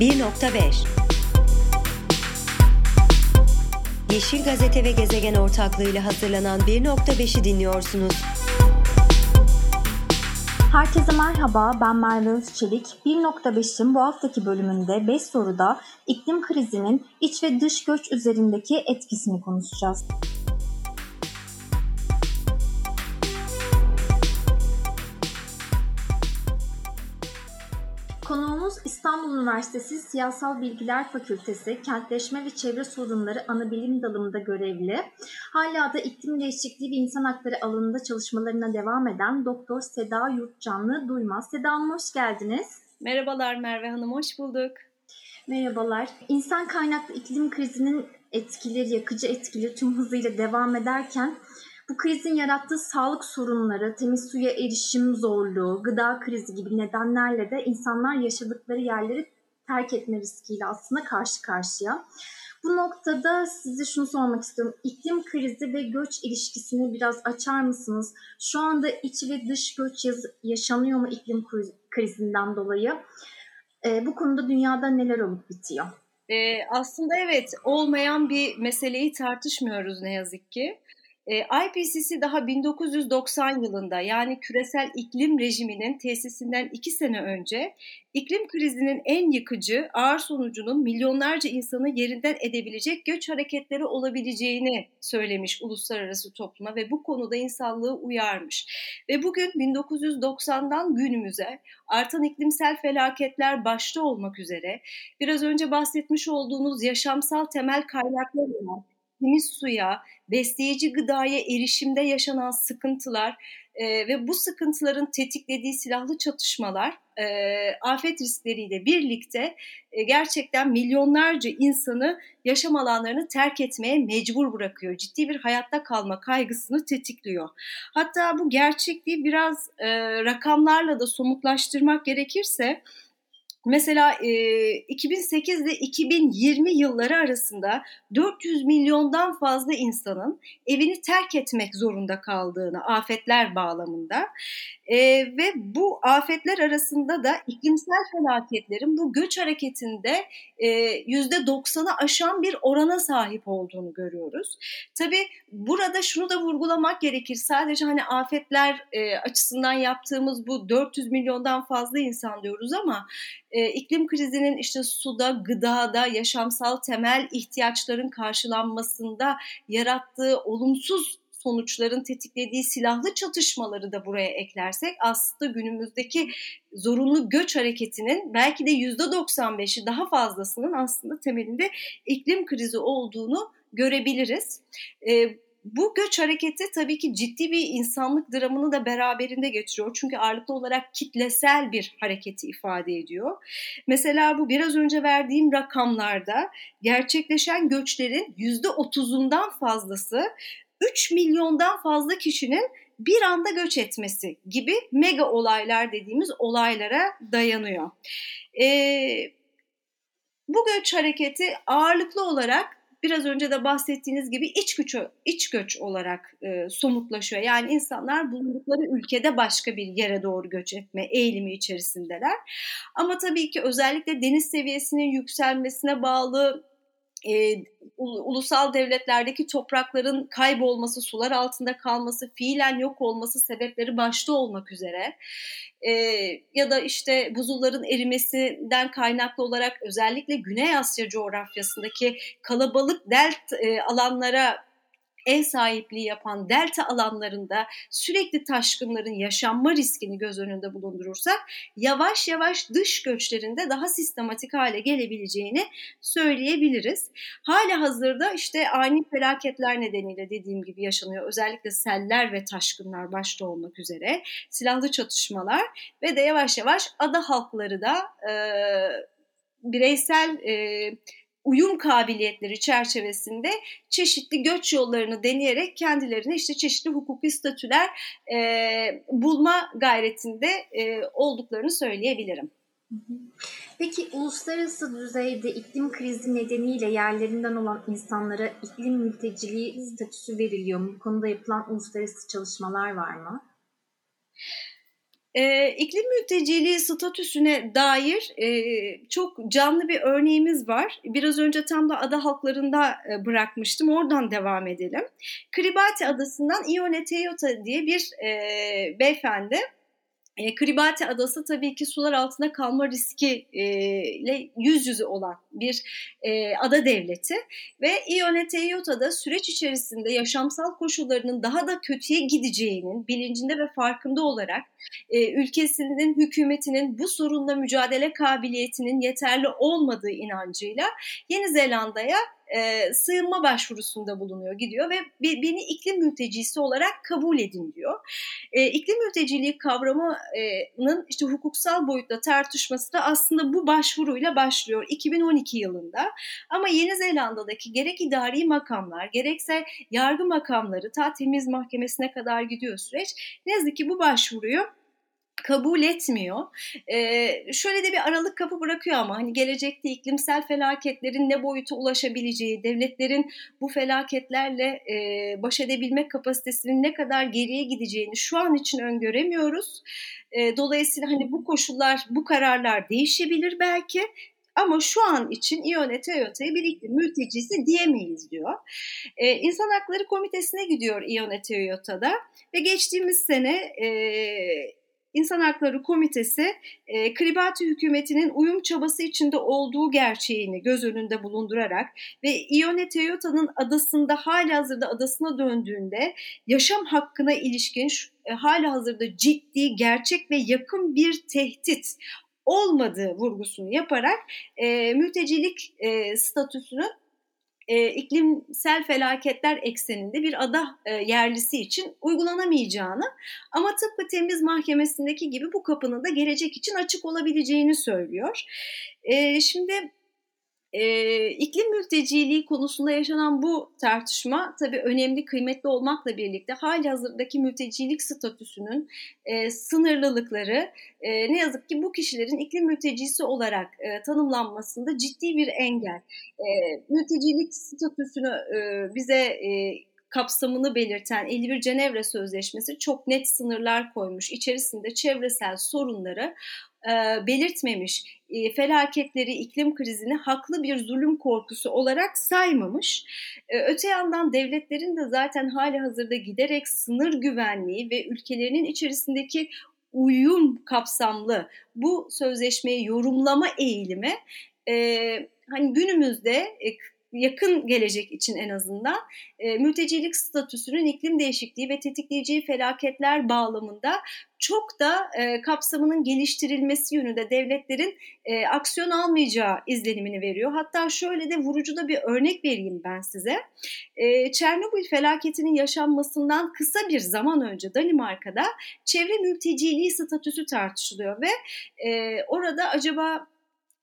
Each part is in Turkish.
1.5 Yeşil Gazete ve Gezegen ortaklığıyla hazırlanan 1.5'i dinliyorsunuz. Herkese merhaba, ben Merve Özçelik. 1.5'in bu haftaki bölümünde 5 soruda iklim krizinin iç ve dış göç üzerindeki etkisini konuşacağız. İstanbul Üniversitesi Siyasal Bilgiler Fakültesi Kentleşme ve Çevre Sorunları Anabilim Dalında görevli. Hala da iklim değişikliği ve insan hakları alanında çalışmalarına devam eden Doktor Seda Yurtcanlı Duymaz. Seda Hanım hoş geldiniz. Merhabalar Merve Hanım, hoş bulduk. Merhabalar. İnsan kaynaklı iklim krizinin etkileri, yakıcı etkileri tüm hızıyla devam ederken bu krizin yarattığı sağlık sorunları, temiz suya erişim zorluğu, gıda krizi gibi nedenlerle de insanlar yaşadıkları yerleri terk etme riskiyle aslında karşı karşıya. Bu noktada size şunu sormak istiyorum. İklim krizi ve göç ilişkisini biraz açar mısınız? Şu anda iç ve dış göç yaşanıyor mu iklim krizinden dolayı? Ee, bu konuda dünyada neler olup bitiyor? Ee, aslında evet olmayan bir meseleyi tartışmıyoruz ne yazık ki. E, IPCC daha 1990 yılında yani küresel iklim rejiminin tesisinden iki sene önce iklim krizinin en yıkıcı ağır sonucunun milyonlarca insanı yerinden edebilecek göç hareketleri olabileceğini söylemiş uluslararası topluma ve bu konuda insanlığı uyarmış. Ve bugün 1990'dan günümüze artan iklimsel felaketler başta olmak üzere biraz önce bahsetmiş olduğunuz yaşamsal temel kaynaklar olan temiz suya, besleyici gıdaya erişimde yaşanan sıkıntılar e, ve bu sıkıntıların tetiklediği silahlı çatışmalar e, afet riskleriyle birlikte e, gerçekten milyonlarca insanı yaşam alanlarını terk etmeye mecbur bırakıyor. Ciddi bir hayatta kalma kaygısını tetikliyor. Hatta bu gerçekliği biraz e, rakamlarla da somutlaştırmak gerekirse Mesela e, 2008 ile 2020 yılları arasında 400 milyondan fazla insanın evini terk etmek zorunda kaldığını afetler bağlamında e, ve bu afetler arasında da iklimsel felaketlerin bu göç hareketinde e, yüzde 90'ı aşan bir orana sahip olduğunu görüyoruz. Tabii burada şunu da vurgulamak gerekir. Sadece hani afetler e, açısından yaptığımız bu 400 milyondan fazla insan diyoruz ama e, iklim krizinin işte suda, gıdada, yaşamsal temel ihtiyaçların karşılanmasında yarattığı olumsuz sonuçların tetiklediği silahlı çatışmaları da buraya eklersek aslında günümüzdeki zorunlu göç hareketinin belki de %95'i daha fazlasının aslında temelinde iklim krizi olduğunu görebiliriz. E, bu göç hareketi tabii ki ciddi bir insanlık dramını da beraberinde getiriyor. Çünkü ağırlıklı olarak kitlesel bir hareketi ifade ediyor. Mesela bu biraz önce verdiğim rakamlarda gerçekleşen göçlerin %30'undan fazlası 3 milyondan fazla kişinin bir anda göç etmesi gibi mega olaylar dediğimiz olaylara dayanıyor. Ee, bu göç hareketi ağırlıklı olarak biraz önce de bahsettiğiniz gibi iç göç, iç göç olarak e, somutlaşıyor. Yani insanlar bulundukları ülkede başka bir yere doğru göç etme eğilimi içerisindeler. Ama tabii ki özellikle deniz seviyesinin yükselmesine bağlı e, ulusal devletlerdeki toprakların kaybolması, sular altında kalması, fiilen yok olması sebepleri başta olmak üzere e, ya da işte buzulların erimesinden kaynaklı olarak özellikle Güney Asya coğrafyasındaki kalabalık delt e, alanlara ev sahipliği yapan delta alanlarında sürekli taşkınların yaşanma riskini göz önünde bulundurursak yavaş yavaş dış göçlerinde daha sistematik hale gelebileceğini söyleyebiliriz. Hala hazırda işte ani felaketler nedeniyle dediğim gibi yaşanıyor. Özellikle seller ve taşkınlar başta olmak üzere silahlı çatışmalar ve de yavaş yavaş ada halkları da e, bireysel e, uyum kabiliyetleri çerçevesinde çeşitli göç yollarını deneyerek kendilerine işte çeşitli hukuki statüler e, bulma gayretinde e, olduklarını söyleyebilirim. Peki uluslararası düzeyde iklim krizi nedeniyle yerlerinden olan insanlara iklim mülteciliği statüsü veriliyor mu? Bu konuda yapılan uluslararası çalışmalar var mı? E, iklim mülteciliği statüsüne dair e, çok canlı bir örneğimiz var. Biraz önce tam da ada halklarında e, bırakmıştım. Oradan devam edelim. Kiribati adasından Ione Teyota diye bir e, beyefendi e, Kiribati Adası tabii ki sular altında kalma riski e, ile yüz yüze olan bir e, ada devleti ve Ione Teyota'da süreç içerisinde yaşamsal koşullarının daha da kötüye gideceğinin bilincinde ve farkında olarak e, ülkesinin hükümetinin bu sorunla mücadele kabiliyetinin yeterli olmadığı inancıyla Yeni Zelanda'ya e, sığınma başvurusunda bulunuyor, gidiyor ve beni iklim mültecisi olarak kabul edin diyor. E, iklim mülteciliği kavramının işte hukuksal boyutta tartışması da aslında bu başvuruyla başlıyor 2012 yılında. Ama Yeni Zelanda'daki gerek idari makamlar gerekse yargı makamları ta temiz mahkemesine kadar gidiyor süreç. Ne yazık ki bu başvuruyu kabul etmiyor. Ee, şöyle de bir aralık kapı bırakıyor ama hani gelecekte iklimsel felaketlerin ne boyuta ulaşabileceği, devletlerin bu felaketlerle e, baş edebilmek kapasitesinin ne kadar geriye gideceğini şu an için öngöremiyoruz. E, dolayısıyla hani bu koşullar, bu kararlar değişebilir belki ama şu an için İONE Toyota'ya bir iklim mültecisi diyemeyiz diyor. Ee, İnsan Hakları Komitesi'ne gidiyor İONE Toyota'da ve geçtiğimiz sene e, İnsan Hakları Komitesi e, Kiribati hükümetinin uyum çabası içinde olduğu gerçeğini göz önünde bulundurarak ve Ione Toyota'nın adasında hali hazırda adasına döndüğünde yaşam hakkına ilişkin e, hali hazırda ciddi, gerçek ve yakın bir tehdit olmadığı vurgusunu yaparak e, mültecilik e, statüsünü e, iklimsel felaketler ekseninde bir ada e, yerlisi için uygulanamayacağını ama tıpkı temiz mahkemesindeki gibi bu kapının da gelecek için açık olabileceğini söylüyor. E, şimdi e, iklim mülteciliği konusunda yaşanan bu tartışma tabii önemli, kıymetli olmakla birlikte hali hazırdaki mültecilik statüsünün e, sınırlılıkları e, ne yazık ki bu kişilerin iklim mültecisi olarak e, tanımlanmasında ciddi bir engel. E, mültecilik statüsünü e, bize e, kapsamını belirten 51 Cenevre Sözleşmesi çok net sınırlar koymuş. İçerisinde çevresel sorunları e, belirtmemiş, e, felaketleri, iklim krizini haklı bir zulüm korkusu olarak saymamış. E, öte yandan devletlerin de zaten hali hazırda giderek sınır güvenliği ve ülkelerinin içerisindeki uyum kapsamlı bu sözleşmeyi yorumlama eğilimi e, hani günümüzde e, yakın gelecek için en azından e, mültecilik statüsünün iklim değişikliği ve tetikleyeceği felaketler bağlamında çok da e, kapsamının geliştirilmesi yönünde devletlerin e, aksiyon almayacağı izlenimini veriyor. Hatta şöyle de vurucu da bir örnek vereyim ben size. E, Çernobil felaketinin yaşanmasından kısa bir zaman önce Danimarka'da çevre mülteciliği statüsü tartışılıyor ve e, orada acaba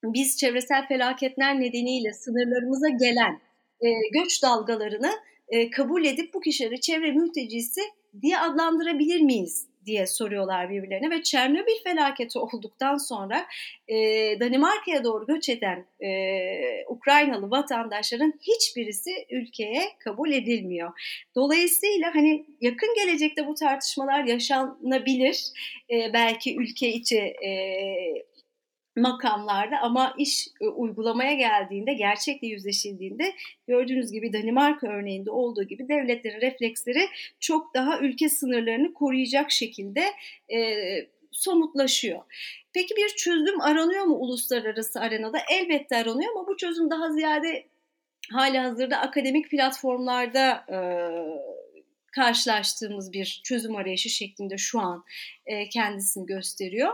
biz çevresel felaketler nedeniyle sınırlarımıza gelen e, göç dalgalarını e, kabul edip bu kişileri çevre mültecisi diye adlandırabilir miyiz diye soruyorlar birbirlerine ve Çernobil felaketi olduktan sonra e, Danimarka'ya doğru göç eden e, Ukraynalı vatandaşların hiçbirisi ülkeye kabul edilmiyor. Dolayısıyla hani yakın gelecekte bu tartışmalar yaşanabilir. E, belki ülke içi e, makamlarda ama iş e, uygulamaya geldiğinde, gerçekle yüzleşildiğinde gördüğünüz gibi Danimarka örneğinde olduğu gibi devletlerin refleksleri çok daha ülke sınırlarını koruyacak şekilde e, somutlaşıyor. Peki bir çözüm aranıyor mu uluslararası arenada? Elbette aranıyor ama bu çözüm daha ziyade hali hazırda akademik platformlarda e, karşılaştığımız bir çözüm arayışı şeklinde şu an e, kendisini gösteriyor.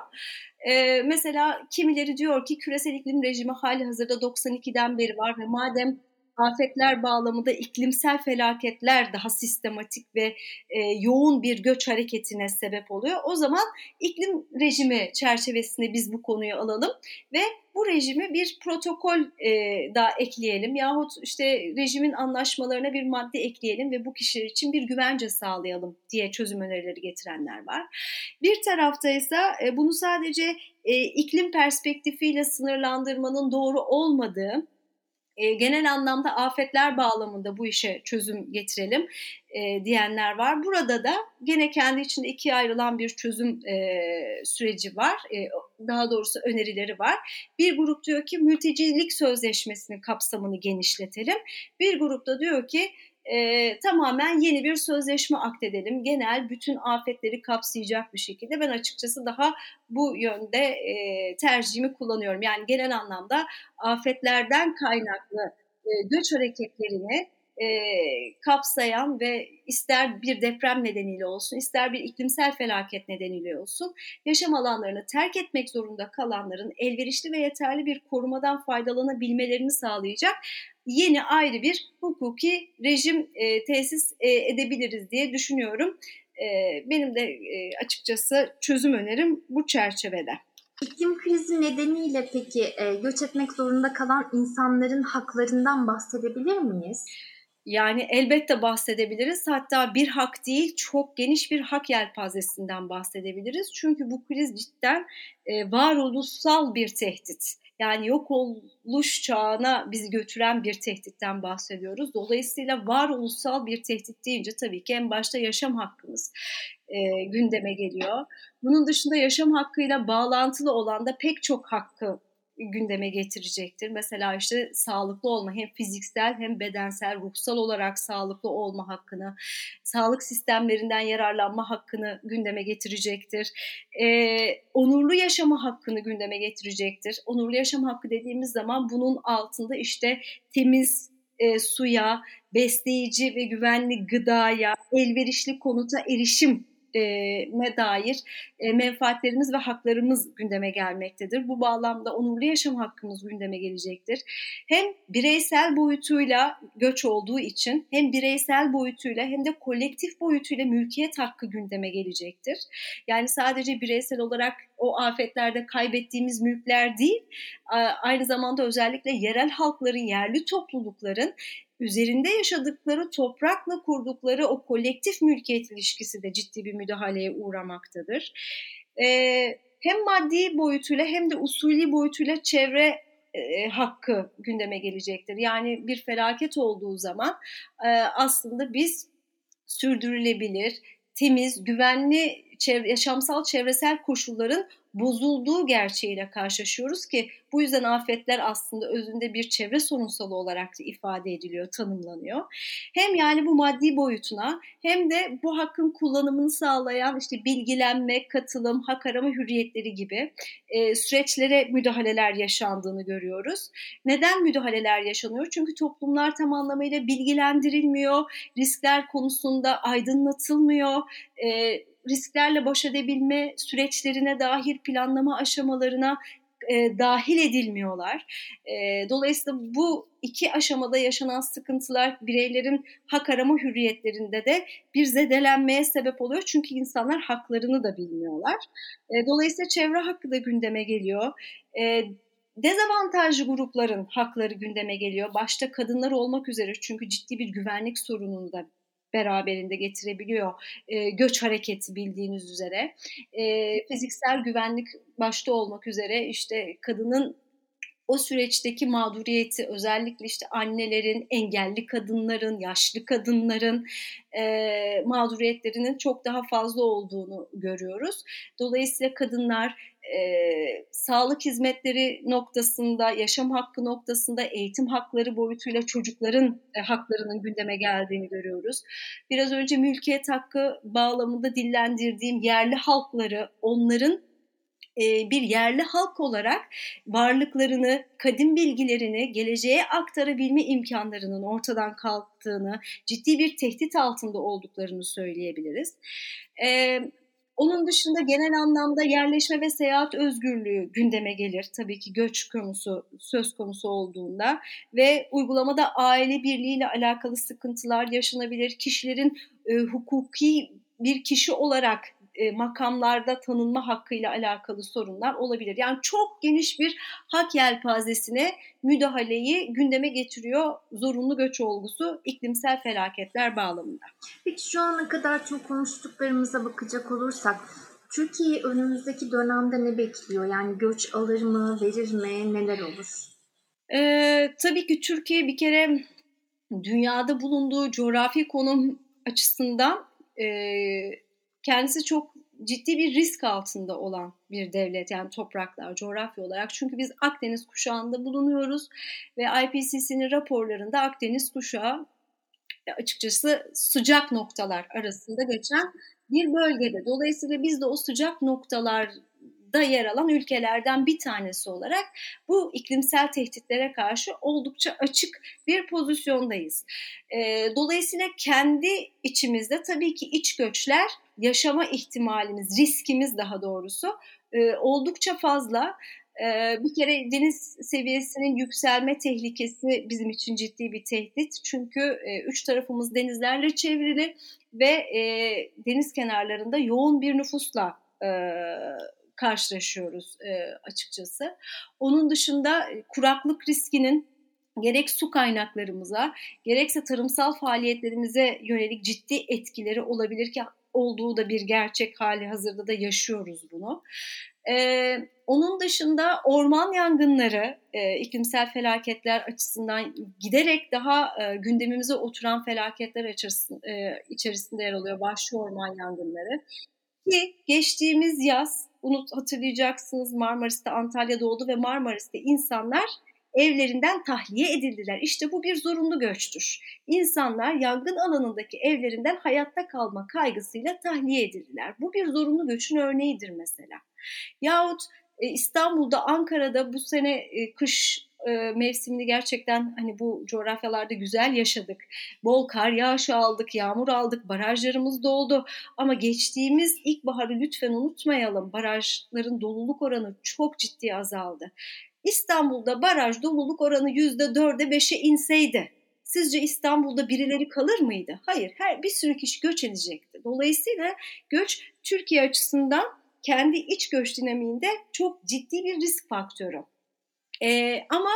E, mesela kimileri diyor ki küresel iklim rejimi hali hazırda 92'den beri var ve madem afetler bağlamında iklimsel felaketler daha sistematik ve e, yoğun bir göç hareketine sebep oluyor. O zaman iklim rejimi çerçevesinde biz bu konuyu alalım ve bu rejimi bir protokol e, daha ekleyelim yahut işte rejimin anlaşmalarına bir madde ekleyelim ve bu kişiler için bir güvence sağlayalım diye çözüm önerileri getirenler var. Bir tarafta ise e, bunu sadece e, iklim perspektifiyle sınırlandırmanın doğru olmadığı e, genel anlamda afetler bağlamında bu işe çözüm getirelim e, diyenler var. Burada da gene kendi içinde ikiye ayrılan bir çözüm e, süreci var. E, daha doğrusu önerileri var. Bir grup diyor ki mültecilik sözleşmesinin kapsamını genişletelim. Bir grupta diyor ki e, tamamen yeni bir sözleşme aktedelim. Genel bütün afetleri kapsayacak bir şekilde. Ben açıkçası daha bu yönde e, tercihimi kullanıyorum. Yani genel anlamda afetlerden kaynaklı e, göç hareketlerini e, kapsayan ve ister bir deprem nedeniyle olsun, ister bir iklimsel felaket nedeniyle olsun, yaşam alanlarını terk etmek zorunda kalanların elverişli ve yeterli bir korumadan faydalanabilmelerini sağlayacak yeni ayrı bir hukuki rejim e, tesis e, edebiliriz diye düşünüyorum. E, benim de e, açıkçası çözüm önerim bu çerçevede. İklim krizi nedeniyle peki e, göç etmek zorunda kalan insanların haklarından bahsedebilir miyiz? Yani elbette bahsedebiliriz. Hatta bir hak değil, çok geniş bir hak yelpazesinden bahsedebiliriz. Çünkü bu kriz cidden e, varoluşsal bir tehdit. Yani yok oluş çağına bizi götüren bir tehditten bahsediyoruz. Dolayısıyla varoluşsal bir tehdit deyince tabii ki en başta yaşam hakkımız e, gündeme geliyor. Bunun dışında yaşam hakkıyla bağlantılı olan da pek çok hakkı gündeme getirecektir. Mesela işte sağlıklı olma hem fiziksel hem bedensel ruhsal olarak sağlıklı olma hakkını, sağlık sistemlerinden yararlanma hakkını gündeme getirecektir. Ee, onurlu yaşama hakkını gündeme getirecektir. Onurlu yaşam hakkı dediğimiz zaman bunun altında işte temiz e, suya, besleyici ve güvenli gıdaya, elverişli konuta erişim e, dair menfaatlerimiz ve haklarımız gündeme gelmektedir. Bu bağlamda onurlu yaşam hakkımız gündeme gelecektir. Hem bireysel boyutuyla göç olduğu için hem bireysel boyutuyla hem de kolektif boyutuyla mülkiyet hakkı gündeme gelecektir. Yani sadece bireysel olarak o afetlerde kaybettiğimiz mülkler değil, aynı zamanda özellikle yerel halkların, yerli toplulukların üzerinde yaşadıkları toprakla kurdukları o kolektif mülkiyet ilişkisi de ciddi bir müdahaleye uğramaktadır. Ee, hem maddi boyutuyla hem de usulü boyutuyla çevre e, hakkı gündeme gelecektir. Yani bir felaket olduğu zaman e, aslında biz sürdürülebilir, temiz, güvenli çevre, yaşamsal çevresel koşulların bozulduğu gerçeğiyle karşılaşıyoruz ki bu yüzden afetler aslında özünde bir çevre sorunsalı olarak da ifade ediliyor, tanımlanıyor. Hem yani bu maddi boyutuna hem de bu hakkın kullanımını sağlayan işte bilgilenme, katılım, hak arama hürriyetleri gibi e, süreçlere müdahaleler yaşandığını görüyoruz. Neden müdahaleler yaşanıyor? Çünkü toplumlar tam anlamıyla bilgilendirilmiyor, riskler konusunda aydınlatılmıyor, e, risklerle baş edebilme süreçlerine dahil planlama aşamalarına e, dahil edilmiyorlar. E, dolayısıyla bu iki aşamada yaşanan sıkıntılar bireylerin hak arama hürriyetlerinde de bir zedelenmeye sebep oluyor. Çünkü insanlar haklarını da bilmiyorlar. E, dolayısıyla çevre hakkı da gündeme geliyor. E, dezavantajlı grupların hakları gündeme geliyor. Başta kadınlar olmak üzere çünkü ciddi bir güvenlik sorununu da beraberinde getirebiliyor e, göç hareketi bildiğiniz üzere. E, fiziksel güvenlik başta olmak üzere işte kadının o süreçteki mağduriyeti özellikle işte annelerin, engelli kadınların, yaşlı kadınların e, mağduriyetlerinin çok daha fazla olduğunu görüyoruz. Dolayısıyla kadınlar e, sağlık hizmetleri noktasında, yaşam hakkı noktasında, eğitim hakları boyutuyla çocukların e, haklarının gündeme geldiğini görüyoruz. Biraz önce mülkiyet hakkı bağlamında dillendirdiğim yerli halkları, onların e, bir yerli halk olarak varlıklarını, kadim bilgilerini geleceğe aktarabilme imkanlarının ortadan kalktığını, ciddi bir tehdit altında olduklarını söyleyebiliriz. Onun dışında genel anlamda yerleşme ve seyahat özgürlüğü gündeme gelir. Tabii ki göç konusu söz konusu olduğunda ve uygulamada aile birliğiyle alakalı sıkıntılar yaşanabilir. Kişilerin e, hukuki bir kişi olarak e, makamlarda tanınma hakkıyla alakalı sorunlar olabilir. Yani çok geniş bir hak yelpazesine müdahaleyi gündeme getiriyor zorunlu göç olgusu iklimsel felaketler bağlamında. Peki şu ana kadar çok konuştuklarımıza bakacak olursak Türkiye önümüzdeki dönemde ne bekliyor? Yani göç alır mı, verir mi, neler olur? Ee, tabii ki Türkiye bir kere dünyada bulunduğu coğrafi konum açısından e, kendisi çok ciddi bir risk altında olan bir devlet yani topraklar, coğrafya olarak. Çünkü biz Akdeniz kuşağında bulunuyoruz ve IPCC'nin raporlarında Akdeniz kuşağı açıkçası sıcak noktalar arasında geçen bir bölgede. Dolayısıyla biz de o sıcak noktalar da yer alan ülkelerden bir tanesi olarak bu iklimsel tehditlere karşı oldukça açık bir pozisyondayız. dolayısıyla kendi içimizde tabii ki iç göçler yaşama ihtimalimiz, riskimiz daha doğrusu oldukça fazla. Bir kere deniz seviyesinin yükselme tehlikesi bizim için ciddi bir tehdit. Çünkü üç tarafımız denizlerle çevrili ve deniz kenarlarında yoğun bir nüfusla karşılaşıyoruz açıkçası. Onun dışında kuraklık riskinin gerek su kaynaklarımıza gerekse tarımsal faaliyetlerimize yönelik ciddi etkileri olabilir ki olduğu da bir gerçek hali hazırda da yaşıyoruz bunu. Ee, onun dışında orman yangınları, e, iklimsel felaketler açısından giderek daha e, gündemimize oturan felaketler içerisinde, e, içerisinde yer alıyor. Başlı orman yangınları. Ki geçtiğimiz yaz, unut hatırlayacaksınız Marmaris'te, Antalya'da oldu ve Marmaris'te insanlar evlerinden tahliye edildiler. İşte bu bir zorunlu göçtür. İnsanlar yangın alanındaki evlerinden hayatta kalma kaygısıyla tahliye edildiler. Bu bir zorunlu göçün örneğidir mesela. Yahut e, İstanbul'da, Ankara'da bu sene e, kış e, mevsimini gerçekten hani bu coğrafyalarda güzel yaşadık. Bol kar yağışı aldık, yağmur aldık, barajlarımız doldu. Ama geçtiğimiz ilkbaharı lütfen unutmayalım. Barajların doluluk oranı çok ciddi azaldı. İstanbul'da baraj doluluk oranı yüzde dörde beşe inseydi sizce İstanbul'da birileri kalır mıydı? Hayır, her bir sürü kişi göç edecekti. Dolayısıyla göç Türkiye açısından kendi iç göç dinamiğinde çok ciddi bir risk faktörü. Ee, ama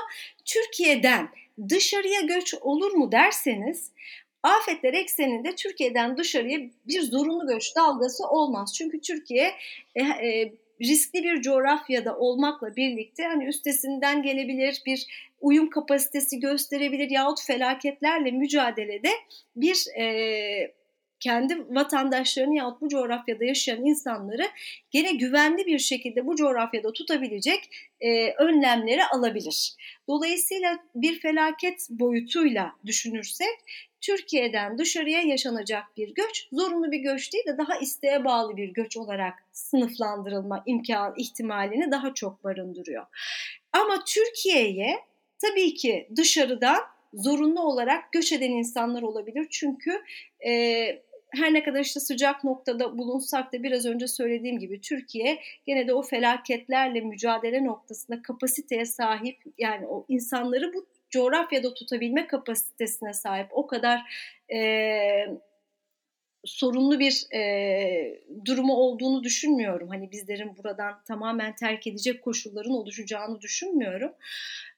Türkiye'den dışarıya göç olur mu derseniz afetler ekseninde Türkiye'den dışarıya bir zorunlu göç dalgası olmaz. Çünkü Türkiye e, e, riskli bir coğrafyada olmakla birlikte hani üstesinden gelebilir bir uyum kapasitesi gösterebilir yahut felaketlerle mücadelede bir e, kendi vatandaşlarını yahut bu coğrafyada yaşayan insanları gene güvenli bir şekilde bu coğrafyada tutabilecek e, önlemleri alabilir. Dolayısıyla bir felaket boyutuyla düşünürsek Türkiye'den dışarıya yaşanacak bir göç zorunlu bir göç değil de daha isteğe bağlı bir göç olarak sınıflandırılma imkan ihtimalini daha çok barındırıyor. Ama Türkiye'ye tabii ki dışarıdan zorunlu olarak göç eden insanlar olabilir. Çünkü e, her ne kadar işte sıcak noktada bulunsak da biraz önce söylediğim gibi Türkiye gene de o felaketlerle mücadele noktasında kapasiteye sahip yani o insanları bu coğrafyada tutabilme kapasitesine sahip o kadar e, sorunlu bir e, durumu olduğunu düşünmüyorum. Hani bizlerin buradan tamamen terk edecek koşulların oluşacağını düşünmüyorum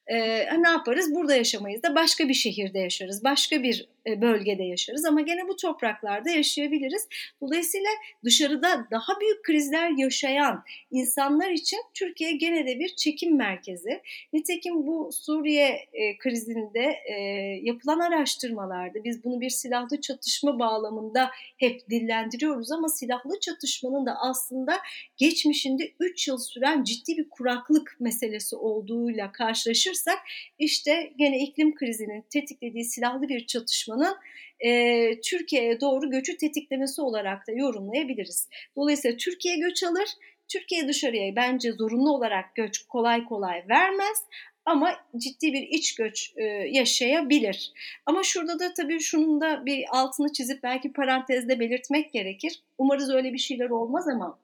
e, ne yaparız? Burada yaşamayız da başka bir şehirde yaşarız, başka bir bölgede yaşarız ama gene bu topraklarda yaşayabiliriz. Dolayısıyla dışarıda daha büyük krizler yaşayan insanlar için Türkiye gene de bir çekim merkezi. Nitekim bu Suriye e, krizinde e, yapılan araştırmalarda biz bunu bir silahlı çatışma bağlamında hep dillendiriyoruz ama silahlı çatışmanın da aslında geçmişinde 3 yıl süren ciddi bir kuraklık meselesi olduğuyla karşılaşırsak işte gene iklim krizinin tetiklediği silahlı bir çatışmanın e, Türkiye'ye doğru göçü tetiklemesi olarak da yorumlayabiliriz. Dolayısıyla Türkiye göç alır, Türkiye dışarıya bence zorunlu olarak göç kolay kolay vermez ama ciddi bir iç göç e, yaşayabilir. Ama şurada da tabii şunun da bir altını çizip belki parantezde belirtmek gerekir. Umarız öyle bir şeyler olmaz ama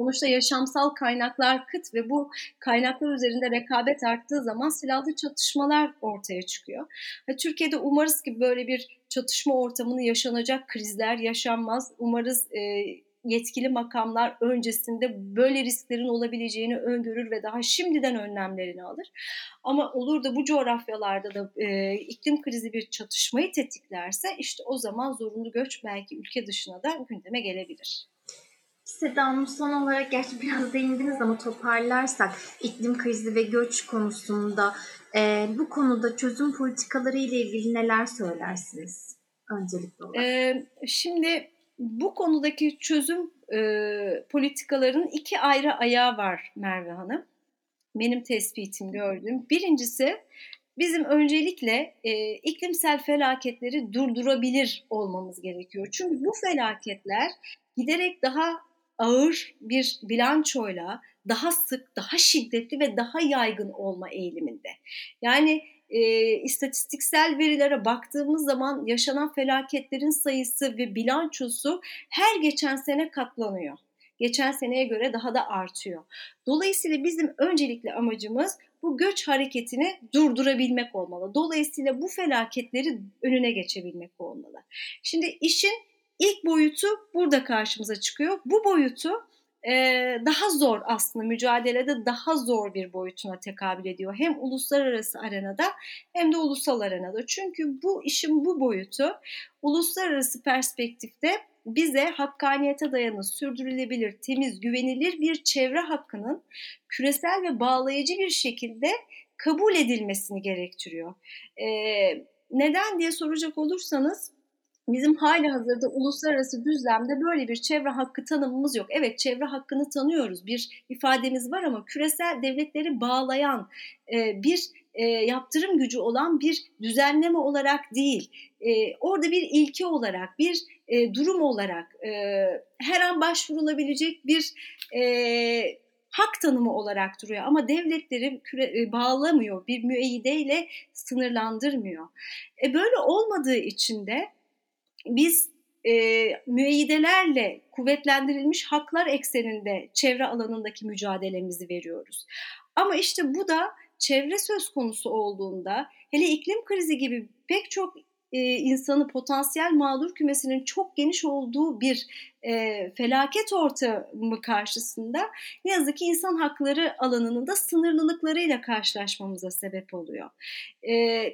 Sonuçta yaşamsal kaynaklar kıt ve bu kaynaklar üzerinde rekabet arttığı zaman silahlı çatışmalar ortaya çıkıyor. Türkiye'de umarız ki böyle bir çatışma ortamını yaşanacak krizler yaşanmaz. Umarız e, yetkili makamlar öncesinde böyle risklerin olabileceğini öngörür ve daha şimdiden önlemlerini alır. Ama olur da bu coğrafyalarda da e, iklim krizi bir çatışmayı tetiklerse işte o zaman zorunlu göç belki ülke dışına da gündeme gelebilir. Seda Hanım son olarak gerçi biraz değindiniz ama toparlarsak iklim krizi ve göç konusunda e, bu konuda çözüm politikaları ile ilgili neler söylersiniz öncelikli olarak? Ee, şimdi bu konudaki çözüm e, politikalarının iki ayrı ayağı var Merve Hanım. Benim tespitim gördüğüm. Birincisi bizim öncelikle e, iklimsel felaketleri durdurabilir olmamız gerekiyor. Çünkü bu felaketler giderek daha ağır bir bilançoyla daha sık, daha şiddetli ve daha yaygın olma eğiliminde. Yani e, istatistiksel verilere baktığımız zaman yaşanan felaketlerin sayısı ve bilançosu her geçen sene katlanıyor. Geçen seneye göre daha da artıyor. Dolayısıyla bizim öncelikli amacımız bu göç hareketini durdurabilmek olmalı. Dolayısıyla bu felaketleri önüne geçebilmek olmalı. Şimdi işin ilk boyutu burada karşımıza çıkıyor. Bu boyutu e, daha zor aslında mücadelede daha zor bir boyutuna tekabül ediyor. Hem uluslararası arenada hem de ulusal arenada. Çünkü bu işin bu boyutu uluslararası perspektifte bize hakkaniyete dayalı, sürdürülebilir, temiz, güvenilir bir çevre hakkının küresel ve bağlayıcı bir şekilde kabul edilmesini gerektiriyor. Ee, neden diye soracak olursanız Bizim hali hazırda uluslararası düzlemde böyle bir çevre hakkı tanımımız yok. Evet çevre hakkını tanıyoruz. Bir ifademiz var ama küresel devletleri bağlayan e, bir e, yaptırım gücü olan bir düzenleme olarak değil. E, orada bir ilke olarak, bir durum olarak her an başvurulabilecek bir hak tanımı olarak duruyor ama devletleri küre, bağlamıyor, bir müeyyideyle sınırlandırmıyor. E, böyle olmadığı için de biz e, müeyyidelerle kuvvetlendirilmiş haklar ekseninde çevre alanındaki mücadelemizi veriyoruz. Ama işte bu da çevre söz konusu olduğunda hele iklim krizi gibi pek çok e, insanı potansiyel mağdur kümesinin çok geniş olduğu bir e, felaket ortamı karşısında ne yazık ki insan hakları alanının da sınırlılıklarıyla karşılaşmamıza sebep oluyor. E,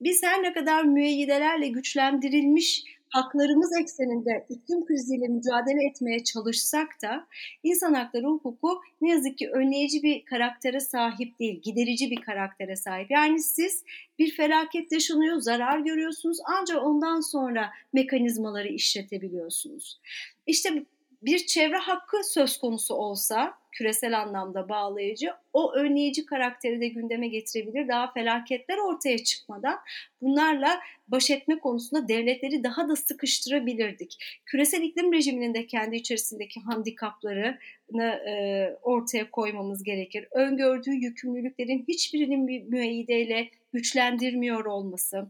biz her ne kadar müeyyidelerle güçlendirilmiş haklarımız ekseninde iklim kriziyle mücadele etmeye çalışsak da insan hakları hukuku ne yazık ki önleyici bir karaktere sahip değil, giderici bir karaktere sahip. Yani siz bir felaket yaşanıyor, zarar görüyorsunuz ancak ondan sonra mekanizmaları işletebiliyorsunuz. İşte bir çevre hakkı söz konusu olsa küresel anlamda bağlayıcı o önleyici karakteri de gündeme getirebilir. Daha felaketler ortaya çıkmadan bunlarla baş etme konusunda devletleri daha da sıkıştırabilirdik. Küresel iklim rejiminin de kendi içerisindeki handikaplarını e, ortaya koymamız gerekir. Öngördüğü yükümlülüklerin hiçbirinin bir müeyyideyle güçlendirmiyor olması,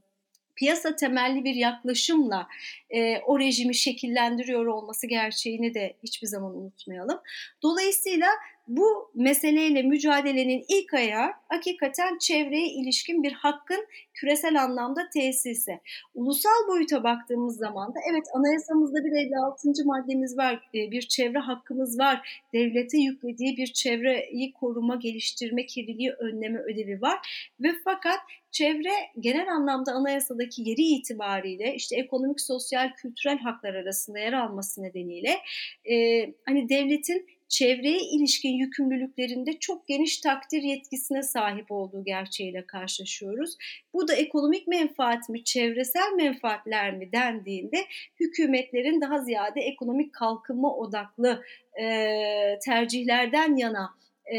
piyasa temelli bir yaklaşımla e, o rejimi şekillendiriyor olması gerçeğini de hiçbir zaman unutmayalım. Dolayısıyla bu meseleyle mücadelenin ilk ayağı hakikaten çevreye ilişkin bir hakkın küresel anlamda tesisi. Ulusal boyuta baktığımız zaman da evet anayasamızda bir 56. maddemiz var, e, bir çevre hakkımız var, devlete yüklediği bir çevreyi koruma, geliştirme, kirliliği önleme ödevi var ve fakat çevre genel anlamda anayasadaki yeri itibariyle işte ekonomik, sosyal, kültürel haklar arasında yer alması nedeniyle e, hani devletin çevreye ilişkin yükümlülüklerinde çok geniş takdir yetkisine sahip olduğu gerçeğiyle karşılaşıyoruz. Bu da ekonomik menfaat mi, çevresel menfaatler mi dendiğinde hükümetlerin daha ziyade ekonomik kalkınma odaklı e, tercihlerden yana e,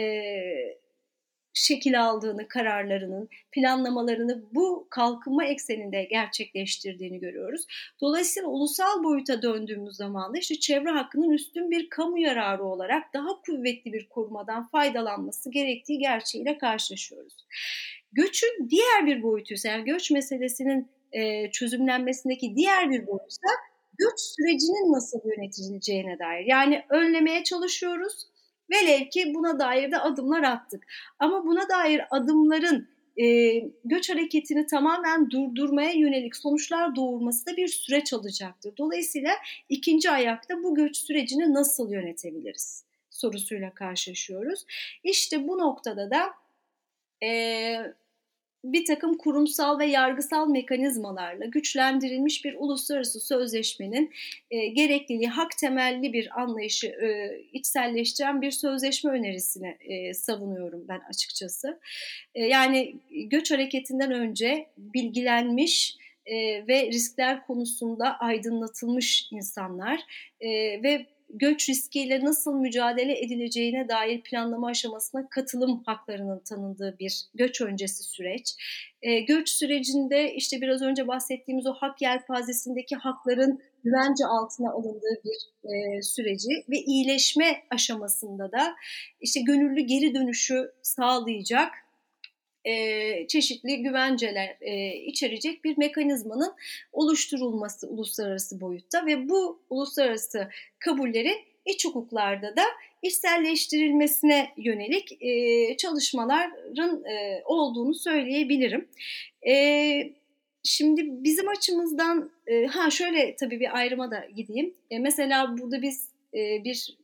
şekil aldığını, kararlarının, planlamalarını bu kalkınma ekseninde gerçekleştirdiğini görüyoruz. Dolayısıyla ulusal boyuta döndüğümüz zaman da işte çevre hakkının üstün bir kamu yararı olarak daha kuvvetli bir korumadan faydalanması gerektiği gerçeğiyle karşılaşıyoruz. Göçün diğer bir boyutu ise yani göç meselesinin e, çözümlenmesindeki diğer bir boyutu ise göç sürecinin nasıl yönetileceğine dair. Yani önlemeye çalışıyoruz Velev ki buna dair de adımlar attık. Ama buna dair adımların e, göç hareketini tamamen durdurmaya yönelik sonuçlar doğurması da bir süreç alacaktır. Dolayısıyla ikinci ayakta bu göç sürecini nasıl yönetebiliriz sorusuyla karşılaşıyoruz. İşte bu noktada da e, bir takım kurumsal ve yargısal mekanizmalarla güçlendirilmiş bir uluslararası sözleşmenin e, gerekliliği, hak temelli bir anlayışı e, içselleştiren bir sözleşme önerisini e, savunuyorum ben açıkçası. E, yani göç hareketinden önce bilgilenmiş e, ve riskler konusunda aydınlatılmış insanlar e, ve göç riskiyle nasıl mücadele edileceğine dair planlama aşamasına katılım haklarının tanındığı bir göç öncesi süreç. E, göç sürecinde işte biraz önce bahsettiğimiz o hak yelpazesindeki hakların güvence altına alındığı bir e, süreci ve iyileşme aşamasında da işte gönüllü geri dönüşü sağlayacak e, çeşitli güvenceler e, içerecek bir mekanizmanın oluşturulması uluslararası boyutta ve bu uluslararası kabulleri iç hukuklarda da içselleştirilmesine yönelik e, çalışmaların e, olduğunu söyleyebilirim. E, şimdi bizim açımızdan e, ha şöyle tabii bir ayrıma da gideyim. E, mesela burada biz e, bir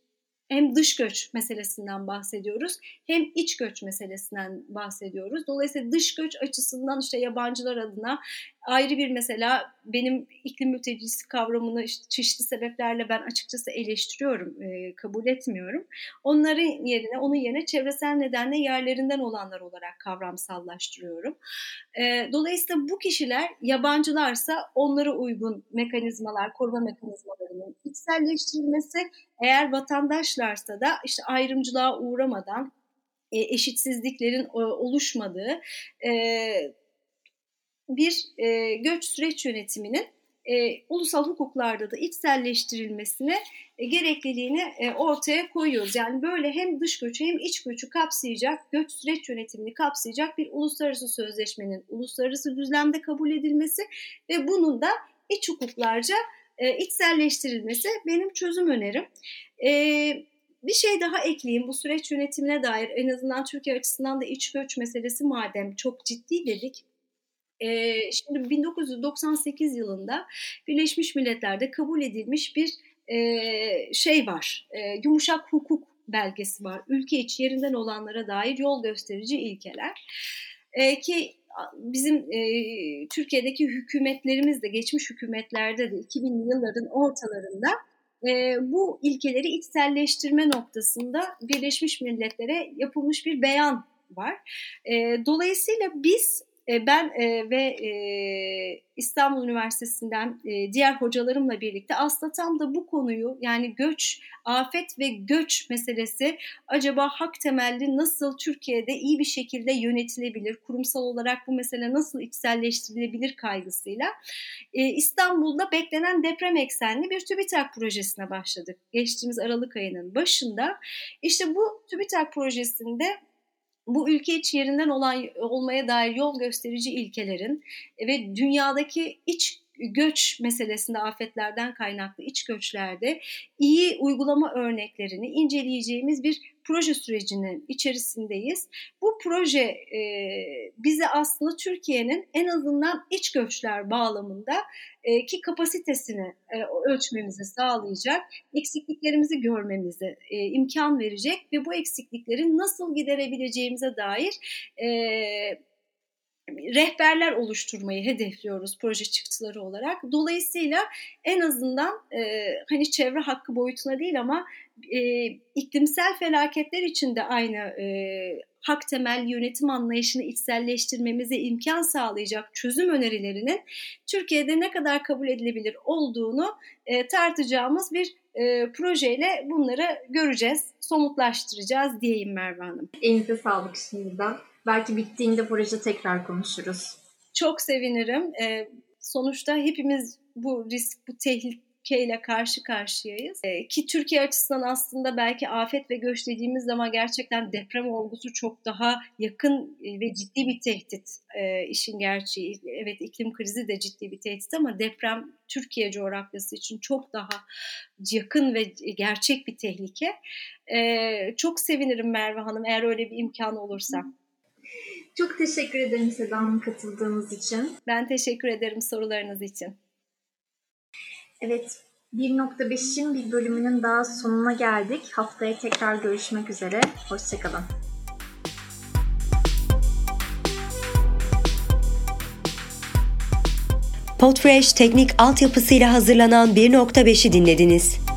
hem dış göç meselesinden bahsediyoruz hem iç göç meselesinden bahsediyoruz. Dolayısıyla dış göç açısından işte yabancılar adına ayrı bir mesela benim iklim mültecisi kavramını işte çeşitli sebeplerle ben açıkçası eleştiriyorum, e, kabul etmiyorum. Onların yerine, onun yerine çevresel nedenle yerlerinden olanlar olarak kavramsallaştırıyorum. E, dolayısıyla bu kişiler yabancılarsa onlara uygun mekanizmalar, koruma mekanizmalarının içselleştirilmesi, eğer vatandaşlarsa da işte ayrımcılığa uğramadan e, eşitsizliklerin e, oluşmadığı e, bir e, göç süreç yönetiminin e, ulusal hukuklarda da içselleştirilmesine e, gerekliliğini e, ortaya koyuyoruz. Yani böyle hem dış göçü hem iç göçü kapsayacak, göç süreç yönetimini kapsayacak bir uluslararası sözleşmenin uluslararası düzlemde kabul edilmesi ve bunun da iç hukuklarca e, içselleştirilmesi benim çözüm önerim. E, bir şey daha ekleyeyim bu süreç yönetimine dair en azından Türkiye açısından da iç göç meselesi madem çok ciddi dedik e, şimdi 1998 yılında Birleşmiş Milletler'de kabul edilmiş bir e, şey var, e, yumuşak hukuk belgesi var. Ülke içi yerinden olanlara dair yol gösterici ilkeler. E, ki bizim e, Türkiye'deki hükümetlerimiz de geçmiş hükümetlerde de 2000'li yılların ortalarında e, bu ilkeleri içselleştirme noktasında Birleşmiş Milletler'e yapılmış bir beyan var. E, dolayısıyla biz ben e, ve e, İstanbul Üniversitesi'nden e, diğer hocalarımla birlikte aslında tam da bu konuyu yani göç, afet ve göç meselesi acaba hak temelli nasıl Türkiye'de iyi bir şekilde yönetilebilir, kurumsal olarak bu mesele nasıl içselleştirilebilir kaygısıyla e, İstanbul'da beklenen deprem eksenli bir TÜBİTAK projesine başladık. Geçtiğimiz Aralık ayının başında. İşte bu TÜBİTAK projesinde bu ülke iç yerinden olan olmaya dair yol gösterici ilkelerin ve dünyadaki iç göç meselesinde afetlerden kaynaklı iç göçlerde iyi uygulama örneklerini inceleyeceğimiz bir proje sürecinin içerisindeyiz. Bu proje e, bize aslında Türkiye'nin en azından iç göçler bağlamında e, ki kapasitesini e, ölçmemizi sağlayacak, eksikliklerimizi görmemizi e, imkan verecek ve bu eksikliklerin nasıl giderebileceğimize dair e, rehberler oluşturmayı hedefliyoruz proje çıktıları olarak. Dolayısıyla en azından e, hani çevre hakkı boyutuna değil ama e, iklimsel felaketler için de aynı e, hak temelli yönetim anlayışını içselleştirmemize imkan sağlayacak çözüm önerilerinin Türkiye'de ne kadar kabul edilebilir olduğunu e, tartacağımız bir e, projeyle bunları göreceğiz, somutlaştıracağız diyeyim Merve Hanım. Elinize sağlık şimdiden. Belki bittiğinde proje tekrar konuşuruz. Çok sevinirim. E, sonuçta hepimiz bu risk, bu tehlikeyle karşı karşıyayız. E, ki Türkiye açısından aslında belki afet ve göç dediğimiz zaman gerçekten deprem olgusu çok daha yakın ve ciddi bir tehdit e, işin gerçeği. Evet iklim krizi de ciddi bir tehdit ama deprem Türkiye coğrafyası için çok daha yakın ve gerçek bir tehlike. E, çok sevinirim Merve Hanım eğer öyle bir imkan olursa. Çok teşekkür ederim Seda Hanım katıldığınız için. Ben teşekkür ederim sorularınız için. Evet, 1.5'in bir bölümünün daha sonuna geldik. Haftaya tekrar görüşmek üzere. Hoşçakalın. Podfresh teknik altyapısıyla hazırlanan 1.5'i dinlediniz.